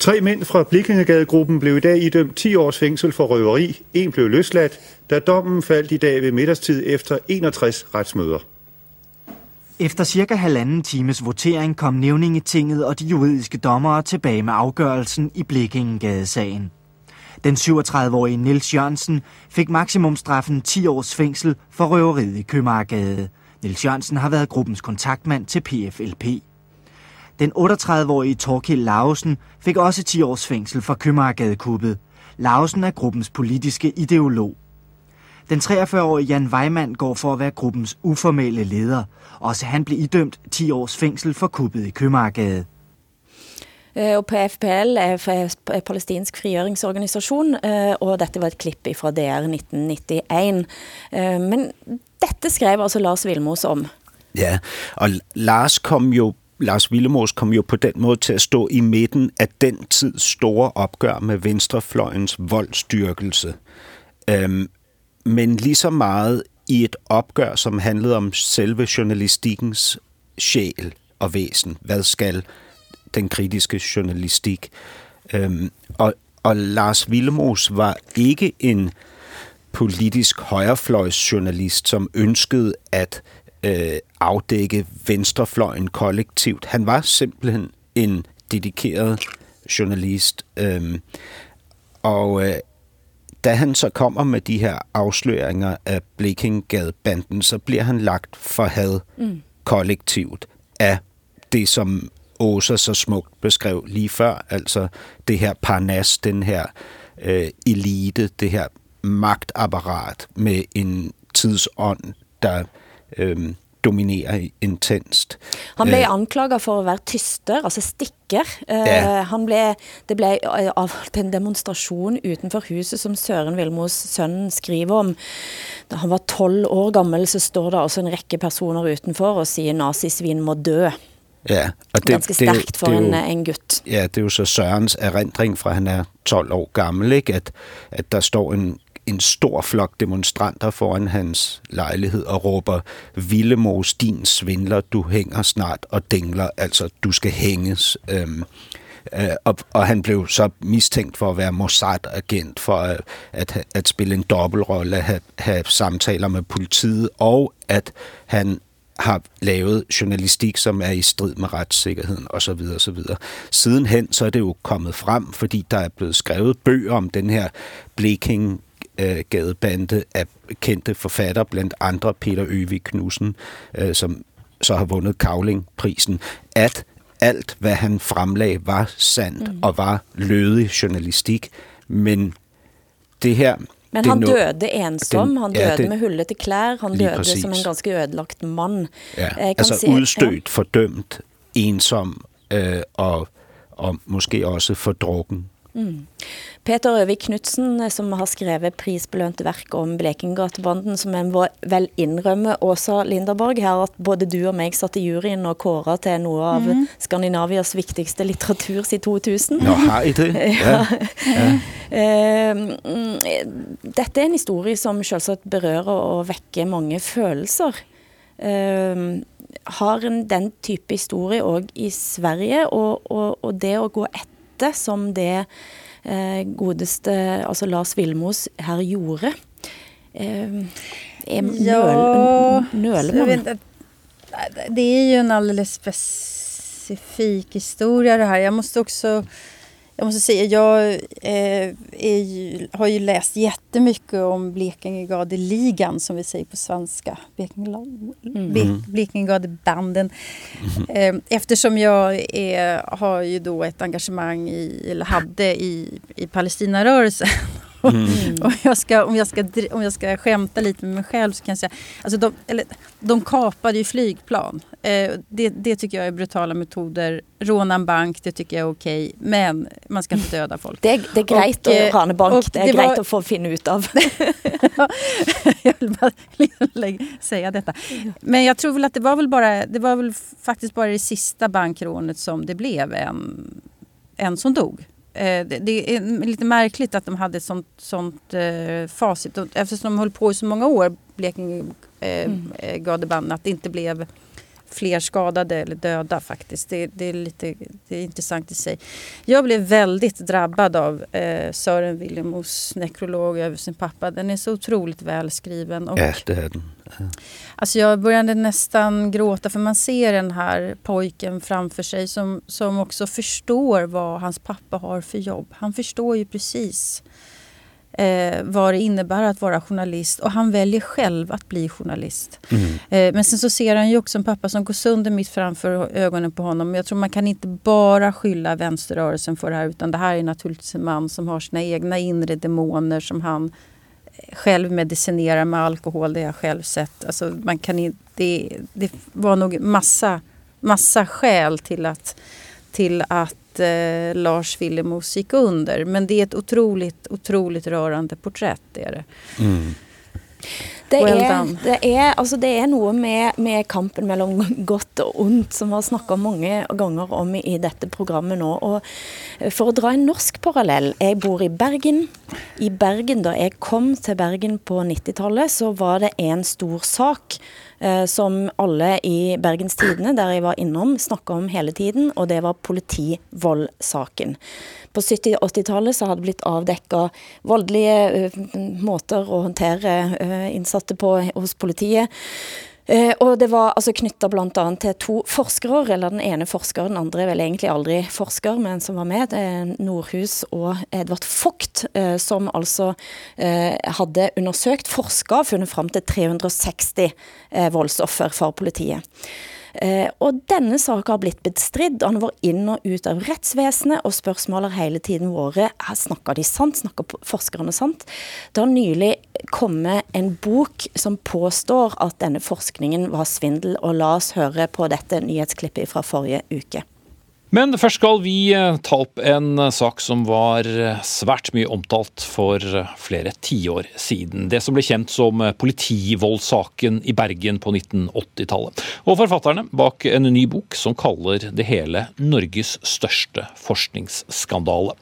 Tre mænd fra Blikkingegadegruppen blev i dag idømt 10 års fængsel for røveri. En blev løsladt, da dommen faldt i dag ved middagstid efter 61 retsmøder. Efter cirka halvanden times votering kom nævningetinget og de juridiske dommere tilbage med afgørelsen i Blikkingegadesagen. Den 37-årige Nils Jørgensen fik maksimumstraffen 10 års fængsel for røveriet i Købmagergade. Nils Jørgensen har været gruppens kontaktmand til PFLP. Den 38-årige Torkild Lausen fik også 10 års fængsel for Købmagergadekuppet. Lausen er gruppens politiske ideolog. Den 43-årige Jan Weimann går for at være gruppens uformelle leder. Også han blev idømt 10 års fængsel for kuppet i Købmagergade. Eh, og PFPL er palestinsk frigjøringsorganisation, eh, og dette var et klipp fra DR 1991. Eh, men dette skrev altså Lars Vilmos om. Ja, og Lars kom jo Lars Willemås kom jo på den måde til at stå i midten af den tids store opgør med venstrefløjens voldstyrkelse. Øhm, men lige så meget i et opgør, som handlede om selve journalistikkens sjæl og væsen. Hvad skal den kritiske journalistik? Øhm, og, og Lars Willemås var ikke en politisk højrefløjsjournalist, som ønskede at øh, afdække venstrefløjen kollektivt. Han var simpelthen en dedikeret journalist. Øhm, og øh, da han så kommer med de her afsløringer af Blekinggade-banden, så bliver han lagt for had mm. kollektivt af det, som Åsa så smukt beskrev lige før, altså det her parnas, den her øh, elite, det her magtapparat med en tidsånd, der øh, dominerer intenst. Han blev eh. anklaget for at være tyster, altså stikker. Eh, ja. Han blev, det blev avholdt en demonstration utenfor huset, som Søren Vilmos søn skriver om. Da han var 12 år gammel, så står der også en række personer utenfor og siger, nazisvin må dø. Ja, og det, Ganske stærkt for det, det en, jo, en gut. Ja, det er jo så Sørens erindring fra, han er 12 år gammel, ikke? At, at der står en en stor flok demonstranter foran hans lejlighed og råber, Villemos, din svindler, du hænger snart og dingler, altså du skal hænges. Øhm, øh, og, og han blev så mistænkt for at være Mossad-agent, for at, at, at spille en dobbeltrolle, at have, have samtaler med politiet, og at han har lavet journalistik, som er i strid med retssikkerheden osv. osv. Sidenhen så er det jo kommet frem, fordi der er blevet skrevet bøger om den her Bleking gadebande af kendte forfatter, blandt andre Peter Øvig Knudsen, øh, som så har vundet Kavling-prisen, at alt, hvad han fremlagde, var sandt mm. og var lødig journalistik, men det her men han døde ensom, han døde ja, det, med hullete klær, han døde præcis. som en ganske ødelagt mand. Ja, altså se, udstødt, ja. fordømt, ensom øh, og, og måske også fordrukken. Mm. Peter Øvik Knutsen, eh, som har skrevet prisbelønte verk om Blekingatebanden, som en vel indrømme, Åsa Linderborg, her at både du og meg satt i juryen og kåra til noe av mm. Skandinavias viktigste litteratur i 2000. Ja, hei det. Ja. ja. uh, dette er en historie som selvsagt berører og vekker mange følelser. Uh, har en den type historie også i Sverige, og, og, og det å gå etter som det eh, godeste altså Lars Vilmos her gjorde. Eh, ja, nöl, Det är ju en alldeles specifik historia det här. Jag måste också jag måste säga, jag eh, ju, har ju läst jättemycket om Blekingegadeligan som vi säger på svenska. Mm. Blekingegadebanden. Mm. Eh, eftersom jag är, har ju då ett engagemang i, eller hade i, i Palestinarörelsen Mm. om, jag ska, om, jag ska, om jag ska skämta lite med mig själv så kan jag säga... Alltså de, eller, de kapade ju flygplan. Eh, det, det tycker jag är brutala metoder. Råna en bank, det tycker jag är okej. Men man ska inte döda folk. Det det är grejt att eh, råna bank. Det är grejt att få finna ut av. jag vill bara säga detta. Men jag tror väl att det var väl bara... Det var väl faktiskt bara det sista bankrånet som det blev en, en som dog. Eh, det är lite märkligt att de hade ett sånt, sånt eh, facit. Eftersom de höll på i så många år, Blekinge eh, mm. Gadeband, att det inte blev fler skadade eller döda faktiskt. Det, det, är lite det är intressant i sig. Jag blev väldigt drabbad av eh, Sören Willemos nekrolog över sin pappa. Den är så otroligt välskriven. Och, ja, det är den. Ja. Alltså jag började nästan gråta för man ser den här pojken framför sig som, som också förstår vad hans pappa har för jobb. Han förstår ju precis eh, vad det innebär att vara journalist. Och han väljer själv att bli journalist. Mm. Eh, men sen så ser han ju också en pappa som går sönder mitt framför ögonen på honom. Jag tror man kan inte bara skylla vänsterrörelsen för det här. Utan det här är naturligtvis en man som har sina egna inre demoner som han själv medicinerar med alkohol. Det har jag själv sett. Alltså man kan, det, det var nog massa, massa skäl till att, till att eh, Lars Willemoes gick under. Men det är ett otroligt, otroligt rörande porträtt. Det är det. Mm. Det well er, det, er, altså det er noe med, med, kampen mellom godt og ondt som vi har snakket mange ganger om i dette programmet nå. Og eh, for å dra en norsk parallell. Jeg bor i Bergen. I Bergen, Da jeg kom til Bergen på 90-tallet, så var det en stor sak Eh, som alle i Bergens Tidende, der jeg var innom, snakka om hele tiden, og det var politivoldsaken. På 70-80-tallet så hadde det blitt avdekka voldelige uh, måter å håndtere eh, innsatte på hos politiet. Eh, og det var altså knytta bl.a. til to forskere, eller den ene forskeren, den andre er vel egentlig aldri forsker, men som var med, eh, Nordhus og Edvard Vogt, eh, som altså hadde undersøkt, forska og funnet fram til 360 voldsoffer for politiet. Eh, og denne saken har blitt bestridd. Han var inn og ut av rettsvesenet, og spørsmålet har hele tiden vært snakker de sant, snakker forskerne sant. Det har nylig kommet en bok som påstår at denne forskningen var svindel, og la oss høre på dette nyhetsklippet fra forrige uke. Men først skal vi eh, ta opp en eh, sak som var eh, svært mye omtalt for flere tiår siden. Det som ble kjent som politivoldssaken i Bergen på 1980-tallet. Og forfatterne bak en ny bok som kaller det hele Norges største forskningsskandale.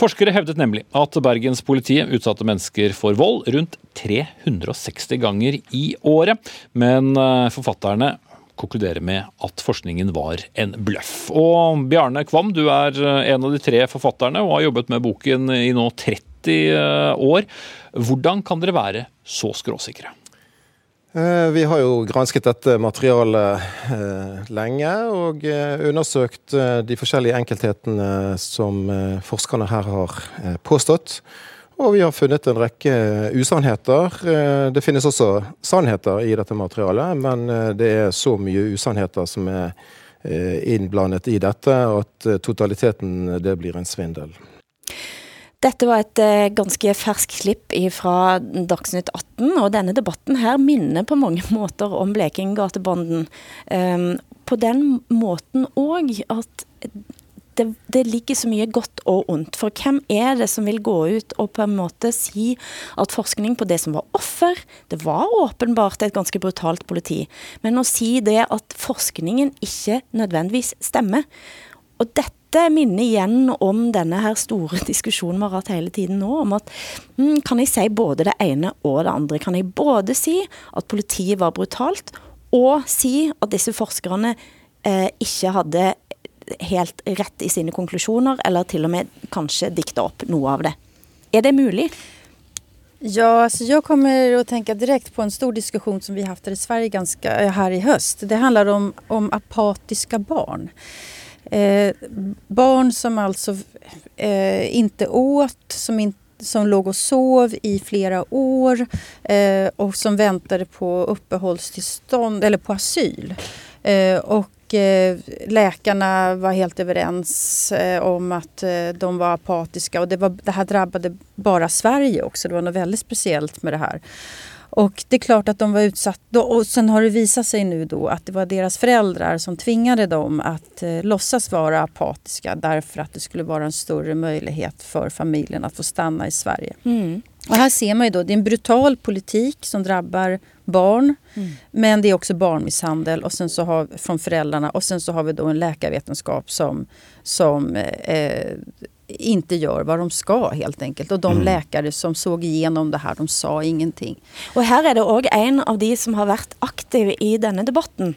Forskere hevdet nemlig at bergenspolitiet utsatte mennesker for vold rundt 360 ganger i året. Men forfatterne konkludere med at forskningen var en bløff. Og Bjarne Kvam, du er eh, en av de tre forfatterne og har jobbet med boken i nå 30 eh, år. Hvordan kan dere være så skråsikre? Eh, vi har jo gransket dette materialet lenge og undersøkt de forskjellige enkelthetene som forskerne her har påstått. Og vi har funnet en rekke eh, usannheter. Eh, det finnes også sannheter i dette materialet, men eh, det er så mye usannheter som er innblandet i dette, at totaliteten det blir en svindel. Dette var et ganske ferskt klipp fra Dagsnytt 18, og denne debatten her minner på mange måter om Blekingatebanden. Ehm, på den måten òg at det, det, ligger så mye godt og ondt. For hvem er det som vil gå ut og på en måte si at forskning på det som var offer, det var åpenbart et ganske brutalt politi, men å si det at forskningen ikke nødvendigvis stemmer. Og dette dette minner igjen om denne her store diskusjonen vi har hatt hele tiden nå, om at mm, kan jeg si både det ene og det andre? Kan jeg både si at politiet var brutalt, og si at disse forskerne eh, ikke hadde helt rätt i sina konklusioner eller till och med kanske dikta upp något av det. Är det möjligt? Ja, alltså jag kommer att tänka direkt på en stor diskussion som vi haft här i Sverige ganska, eh, här i höst. Det handlar om, om apatiska barn. Eh, barn som alltså eh, inte åt, som, in, som låg och sov i flera år eh, och som väntade på uppehållstillstånd eller på asyl. Eh, och Eh, läkarna var helt överens eh, om att eh, de var apatiska och det, var, det här drabbade bara Sverige också. Det var något väldigt speciellt med det här. Och det är klart att de var utsatta. Och sen har det visat sig nu då att det var deras föräldrar som tvingade dem att eh, låtsas vara apatiska därför att det skulle vara en större möjlighet för familjen att få stanna i Sverige. Mm. Och här ser man ju då, det är en brutal politik som drabbar barn. Mm. Men det är också barnmisshandel och sen så har, från föräldrarna och sen så har vi då en läkarvetenskap som, som eh, inte gör vad de ska helt enkelt. Och de mm. läkare som såg igenom det här, de sa ingenting. Och här är det också en av de som har varit aktiv i denna debatten,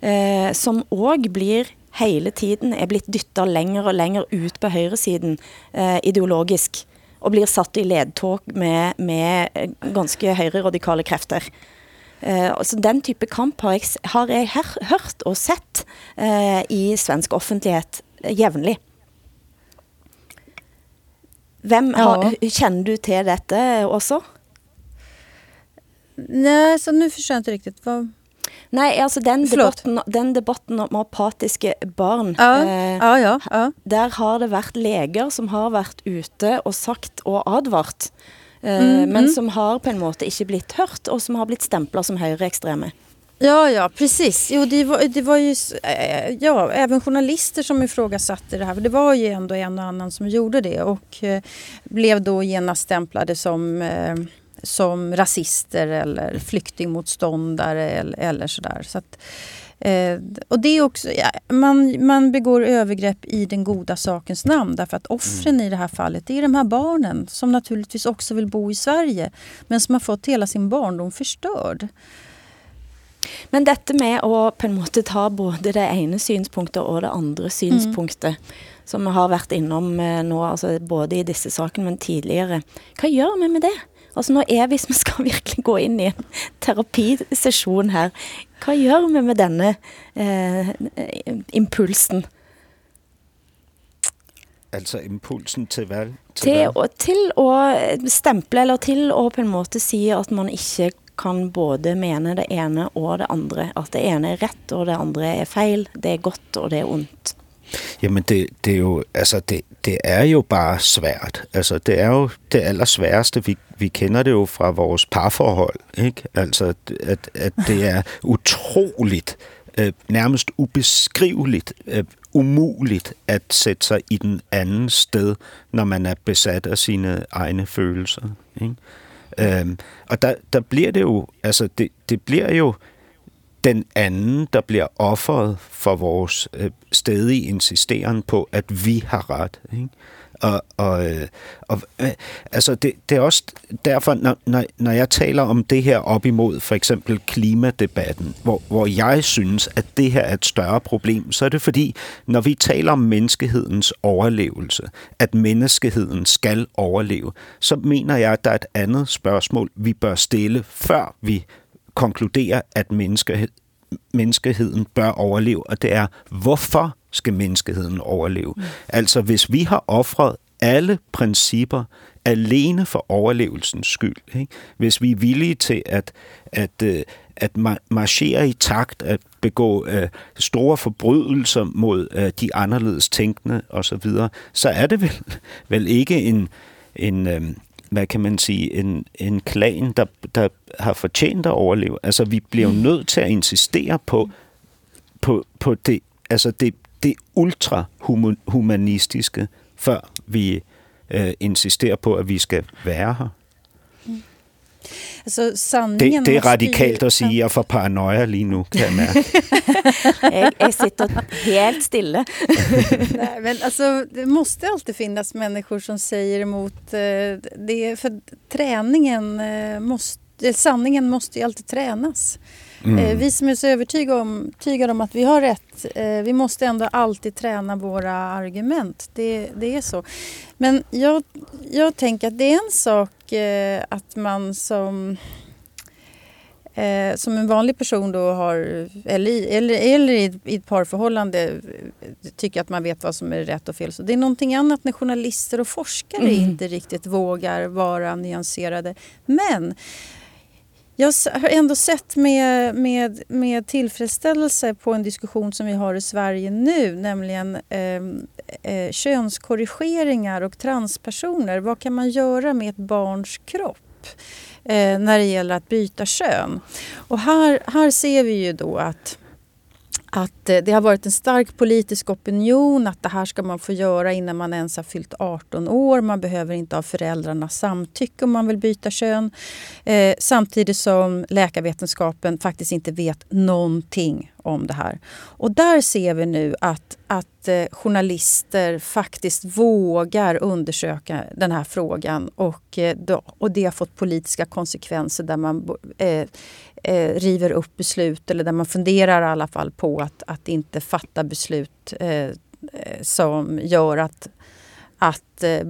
eh, som också blir hela tiden är blivit dyttat längre och längre ut på högersidan eh, ideologisk och blir satt i ledtåg med, med ganska högre radikala krafter. Uh, så den type kamp har jeg, har jeg hørt og sett uh, i svensk offentlighet jevnlig. Vem har, ja. Känner du till detta också? Nej, så nu förstår jag inte riktigt. Vad... Nej, alltså den debatten, den debatten om apatiska barn. Ja, eh, ja, ja, ja, Där har det varit läger som har varit ute och sagt och advart. Eh, mm, men mm. som har på en måte inte blivit hört och som har blivit stämplade som högerextrema. Ja, ja, precis. Jo, det var, det var ju eh, ja, även journalister som ifrågasatte det här. Det var ju ändå en och annan som gjorde det och eh, blev då genast stämplade som, eh, som rasister eller flyktingmotståndare eller, eller sådär. Så att, eh, och det är också, ja, man, man begår övergrepp i den goda sakens namn därför att offren mm. i det här fallet är de här barnen som naturligtvis också vill bo i Sverige men som har fått hela sin barndom förstörd. Men dette med å på en måte ta både det ene synspunktet og det andre synspunktet, mm. som vi har vært innom eh, nå, altså både i disse sakene, men tidligere, hva gjør vi med det? Altså nå er, hvis vi skal virkelig gå inn i en terapisesjon her, hva gjør vi med denne eh, impulsen? Altså impulsen til hva? Til, til, å, til å stemple, eller til å på en måte si at man ikke kan både mene det ene og det andre. At det ene er rett, og det andre er feil. Det er godt, og det er ondt. Jamen det, det er jo altså det, det er jo bare svært. Altså det er jo det allersværeste. Vi, vi kender det jo fra vores parforhold, ikke? Altså at, at det er utroligt, øh, nærmest ubeskriveligt, øh, umuligt at sætte sig i den anden sted, når man er besat af sine egne følelser. Ikke? Øhm, og der, der bliver det jo, altså det, det bliver jo den anden, der bliver offeret for vores øh, stedige insisteren på, at vi har ret. Ikke? Og, og, og øh, altså det, det er også derfor, når, når, når jeg taler om det her op imod for eksempel klimadebatten, hvor, hvor jeg synes, at det her er et større problem, så er det fordi, når vi taler om menneskehedens overlevelse, at menneskeheden skal overleve, så mener jeg, at der er et andet spørgsmål, vi bør stille, før vi konkluderer, at menneske, menneskeheden bør overleve, og det er, hvorfor skal menneskeheden overleve? Mm. Altså, hvis vi har offret alle principper alene for overlevelsens skyld, ikke? hvis vi er villige til at, at, øh, at marchere i takt, at begå uh, store forbrydelser mod uh, de anderledes tænkende osv., så, så er det vel, vel ikke en, en um, hvad kan man sige, en, en klan, der, der har fortjent at overleve. Altså, vi bliver jo mm. nødt til at insistere på, på, på det, altså det, det ultrahumanistiske, før vi øh, insisterer på, at vi skal være her. Altså, det, det er radikalt at sige, at jeg er for paranoia lige nu, kan jeg mærke. jeg, jeg sitter helt stille. Nej, men alltså, det måste alltid finnas människor som säger emot eh, det. För träningen eh, måste, sanningen måste ju alltid tränas. Mm. Eh, vi som är så övertygade om, om att vi har rätt, eh, vi måste ändå alltid träna våra argument. Det, det är så. Men jag, jag tänker att det är en sak eh, att man som som en vanlig person då har, eller, eller, eller i, i ett parförhållande tycker att man vet vad som är rätt och fel. Så det är någonting annat när journalister och forskare mm. inte riktigt vågar vara nyanserade. Men jag har ändå sett med, med, med tillfredsställelse på en diskussion som vi har i Sverige nu, nämligen eh, eh, könskorrigeringar och transpersoner. Vad kan man göra med ett barns kropp? Eh, när det gäller att byta kön. Och här, här ser vi ju då att att eh, det har varit en stark politisk opinion att det här ska man få göra innan man ens har fyllt 18 år. Man behöver inte ha föräldrarnas samtycke om man vill byta kön. Eh, samtidigt som läkarvetenskapen faktiskt inte vet någonting om det här. Och där ser vi nu att, att eh, journalister faktiskt vågar undersöka den här frågan och, eh, och det har fått politiska konsekvenser där man eh, eh, river upp beslut eller där man funderar i alla fall på att, att inte fatta beslut eh, eh som gör att att eh,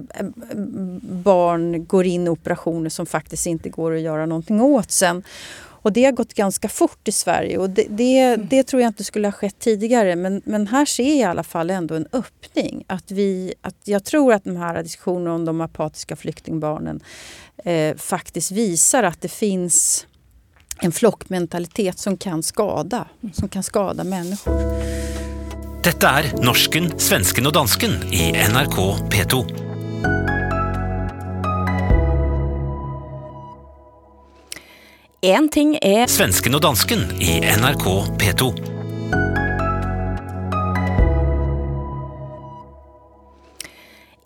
barn går in i operationer som faktiskt inte går att göra någonting åt sen. Och det har gått ganska fort i Sverige och det, det, mm. det, tror jag inte skulle ha skett tidigare. Men, men här ser jag i alla fall ändå en öppning. Att vi, att jag tror att de här diskussionerna om de apatiska flyktingbarnen eh, faktiskt visar att det finns en flockmentalitet som kan skada, som kan skada människor. Detta är Norsken, svensken och dansken i NRK P2. En ting är... Svensken och dansken i NRK P2.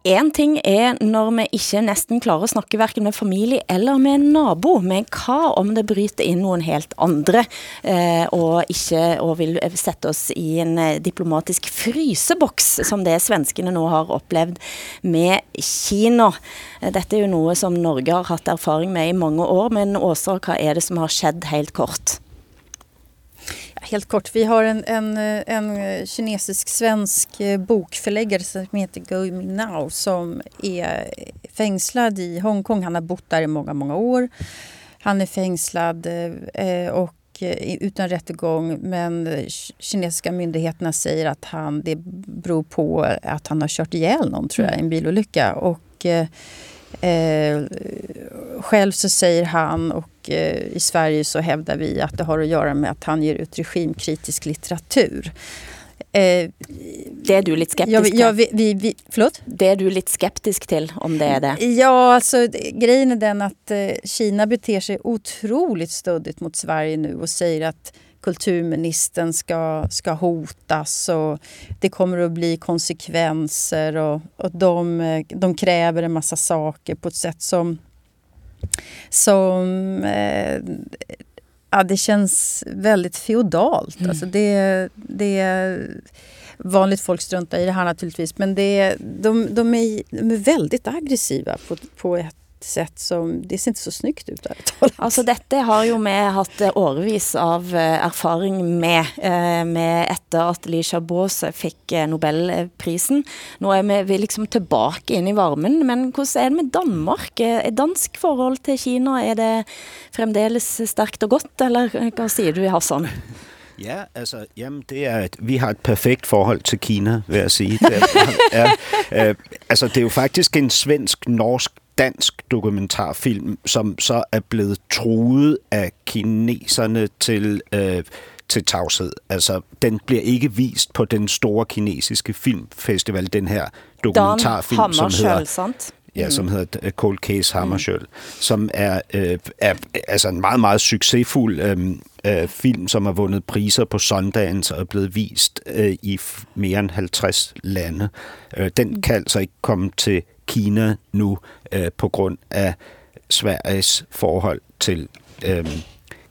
En ting er når vi ikke nesten klarer å snakke hverken med familie eller med en nabo, men hva om det bryter inn noen helt andre, eh, og ikke og vil sette oss i en eh, diplomatisk fryseboks, som det svenskene nå har opplevd med Kina. Eh, dette er jo noe som Norge har hatt erfaring med i mange år, men Åsa, hva er det som har skjedd helt kort? Helt kort, vi har en, en, en kinesisk-svensk bokförläggare som heter Gui Minao som är fängslad i Hongkong. Han har bott där i många, många år. Han är fängslad eh, och eh, utan rättegång men kinesiska myndigheterna säger att han, det beror på att han har kört ihjäl någon tror jag, i en bilolycka. Och, Eh, eh själv så säger han och eh, i Sverige så hävdar vi att det har att göra med att han ger ut regimkritisk litteratur. Eh, det är du lite skeptisk? Ja, vi, vi, vi, förlåt? Det är du lite skeptisk till, om det är det? Ja, alltså grejen är den att eh, Kina beter sig otroligt stöddigt mot Sverige nu och säger att kulturministern ska, ska hotas och det kommer att bli konsekvenser och, och de, de kräver en massa saker på ett sätt som, som eh, ja, det känns väldigt feodalt. Mm. Alltså det, det, vanligt folk struntar i det här naturligtvis men det, de, de, är, de är väldigt aggressiva på, på ett sätt som, det ser inte så snyggt ut där. Altså dette har jo vi hatt eh, årevis av eh, erfaring med, eh, med etter at Li Chabot fikk Nobelprisen. Nå er vi, vi liksom tilbake inn i varmen, men hvordan er det med Danmark? Er dansk forhold til Kina, er det fremdeles sterkt og godt, eller hva sier du, Hassan? Ja, altså, jamen, det er, et, vi har et perfekt forhold til Kina, vil jeg sige. Det er, er, øh, altså, det er jo faktisk en svensk, norsk, dansk dokumentarfilm, som så er blevet truet af kineserne til, øh, til tavshed. Altså, den bliver ikke vist på den store kinesiske filmfestival, den her Dan dokumentarfilm, som hedder... Sant? Ja, som Mm. hedder øh, Cold Case Hammarskjöld, mm. som er, øh, er altså en meget, meget succesfuld øh, øh, film, som har vundet priser på Sundance og er blevet vist øh, i mere end 50 lande. Øh, den kan altså ikke komme til Kina nu øh, på grund af Sveriges forhold til øh,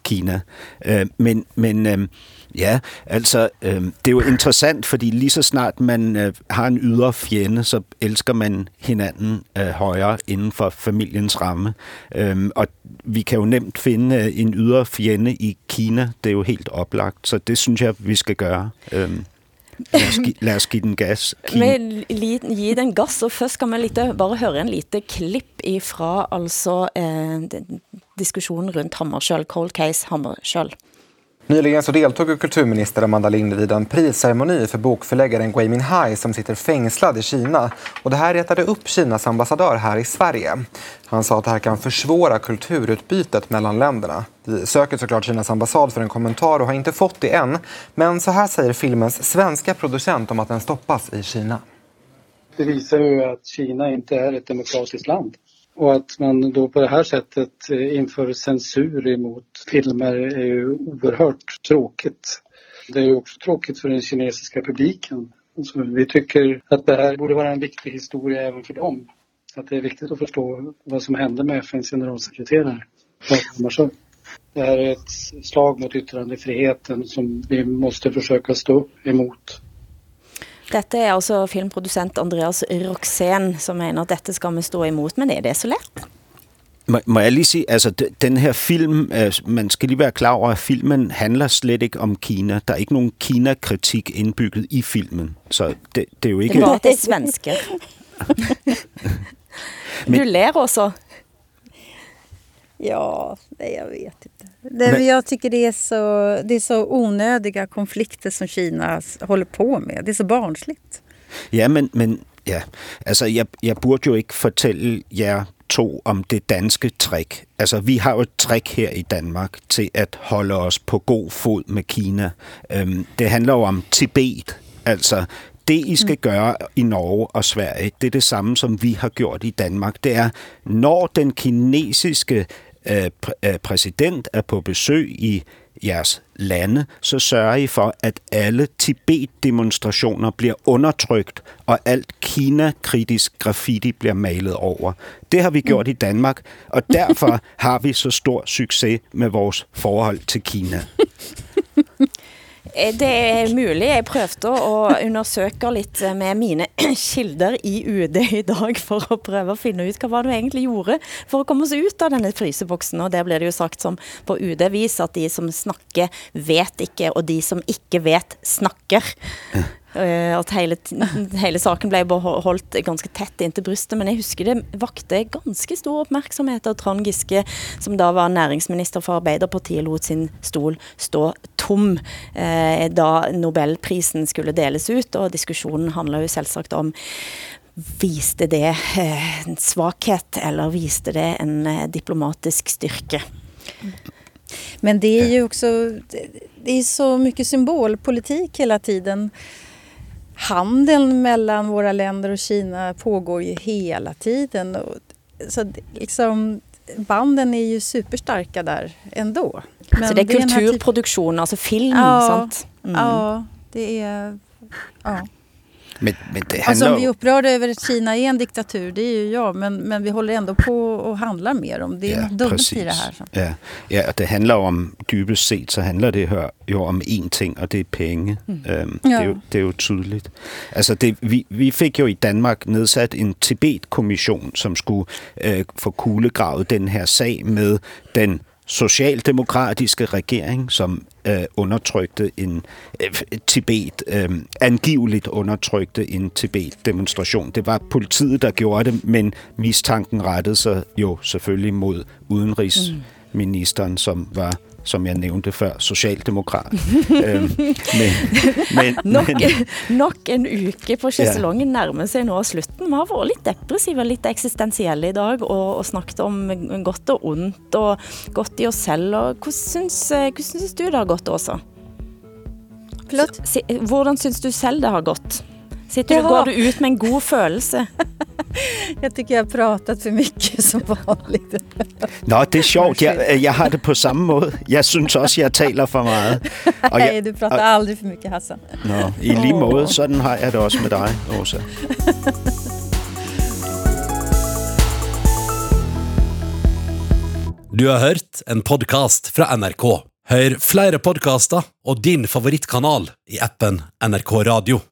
Kina. Øh, men men øh, ja, altså øh, det er jo interessant, fordi lige så snart man øh, har en ydre fjende, så elsker man hinanden øh, højere inden for familiens ramme. Øh, og vi kan jo nemt finde øh, en ydre fjende i Kina. Det er jo helt oplagt, så det synes jeg, vi skal gøre. Øh, Lär oss gi- den gas. Kina. Gi den gass, og først skal vi lite, bare høre en lite klipp ifra altså eh, diskussionen rundt Hammarskjöld, cold case Hammarskjöld. Nyligen så deltog kulturminister Amanda Lind vid en prisceremoni för bokförläggaren Gui Minhai som sitter fängslad i Kina. Och det här retade upp Kinas ambassadör här i Sverige. Han sa att det här kan försvåra kulturutbytet mellan länderna. Vi söker såklart Kinas ambassad för en kommentar och har inte fått det än. Men så här säger filmens svenska producent om att den stoppas i Kina. Det visar ju att Kina inte är ett demokratiskt land. Och att man då på det här sättet eh, inför censur emot filmer är ju oerhört tråkigt. Det är ju också tråkigt för den kinesiska publiken. Alltså, vi tycker att det här borde vara en viktig historia även för dem. Att det är viktigt att förstå vad som hände med FNs generalsekreterare. Det här är ett slag mot yttrandefriheten som vi måste försöka stå upp emot. Dette er altså filmprodusent Andreas Roxen, som mener at dette skal vi stå imot, men er det så let? Må, jeg lige sige, altså de- den her film, øh, man skal lige være klar over, at filmen handler slet ikke om Kina. Der er ikke nogen Kina-kritik indbygget i filmen. Så det, det er jo ikke... Det er det svenske. Du ler også. Ja, nej, jag vet inte. Det, Men- Jag tycker det är, så, det är så onödiga konflikter som Kina håller på med. Det är så barnsligt. Ja, men, men ja, altså jeg, jeg burde jo ikke fortælle jer to om det danske trick. Altså vi har jo et trick her i Danmark til at holde os på god fod med Kina. Øhm, det handler jo om Tibet. Altså det I skal gøre i Norge og Sverige, det er det samme som vi har gjort i Danmark. Det er, når den kinesiske øh, pr- præsident er på besøg i jeres lande, så sørger I for, at alle Tibet-demonstrationer bliver undertrykt, og alt Kina-kritisk graffiti bliver malet over. Det har vi gjort i Danmark, og derfor har vi så stor succes med vores forhold til Kina. Eh, det er mulig. Jeg prøvde å undersøke litt eh, med mine kilder i UD i dag for å prøve å finne ut hva var det vi egentlig gjorde for å komme oss ut av denne fryseboksen. Og der blir det jo sagt som på UD-vis at de som snakker vet ikke, og de som ikke vet snakker. Eh, At hele, hele saken ble beho- holdt ganske tett inntil brystet. Men jeg husker det vakte ganske stor oppmerksomhet av Trond Giske, som da var næringsminister for Arbeiderpartiet, lot sin stol stå tom eh, da Nobelprisen skulle deles ut. Og diskusjonen handla jo selvsagt om Viste det eh, en svakhet, eller viste det en eh, diplomatisk styrke? Men det är ju också, det- det är så mycket symbolpolitik hela tiden. Handeln mellan våra länder och Kina pågår ju hela tiden. Och, så liksom, banden är ju superstarka där ändå. Så det är typen- kulturproduksjon, altså film, Ja, sant? Mm. ja, det är... Ja. Men, men Alltså handlar om vi är upprörda över att Kina är en diktatur, det är ju jag. Men, men vi håller ändå på och handlar med dem. Det är något dumt i det här. Så. Ja, ja, det handler jo om, dybest set, så handler det her jo om én ting, og det er penge. Mm. Øhm, Ja. det, er jo, det er jo tydeligt. Altså, det, vi, vi fik jo i Danmark nedsat en Tibet-kommission, som skulle øh, få kuglegravet den her sag med den socialdemokratiske regering, som øh, undertrykte en øh, Tibet, øh, angiveligt undertrykte en Tibet-demonstration. Det var politiet, der gjorde det, men mistanken rettede sig jo selvfølgelig mod udenrigsministeren, som var som jeg nævnte før, socialdemokrat. men, men, Nok, men, nok en uke på sjeselongen nærmer seg nå slutten. Vi har vært litt depressive og litt eksistensielle i dag og, og snakket om godt og ondt og godt i oss selv. Og hvordan syns, eh, syns du det har gått, Åsa? Förlåt? Hvordan syns du selv det har gått? Sitter du, Jaha. går du ut med en god følelse? Jag tycker jag har pratat för mycket som vanligt. Nå, det er sjovt. Jeg, jeg har det på samme måde. Jeg synes også, jeg taler for meget. Og Nej, du pratar aldrig för mycket Hassan. Nå, i lige måde, sådan har jeg det også med dig, Åsa. Du har hørt en podcast fra NRK. Hør flere podcaster og din favorittkanal i appen NRK Radio.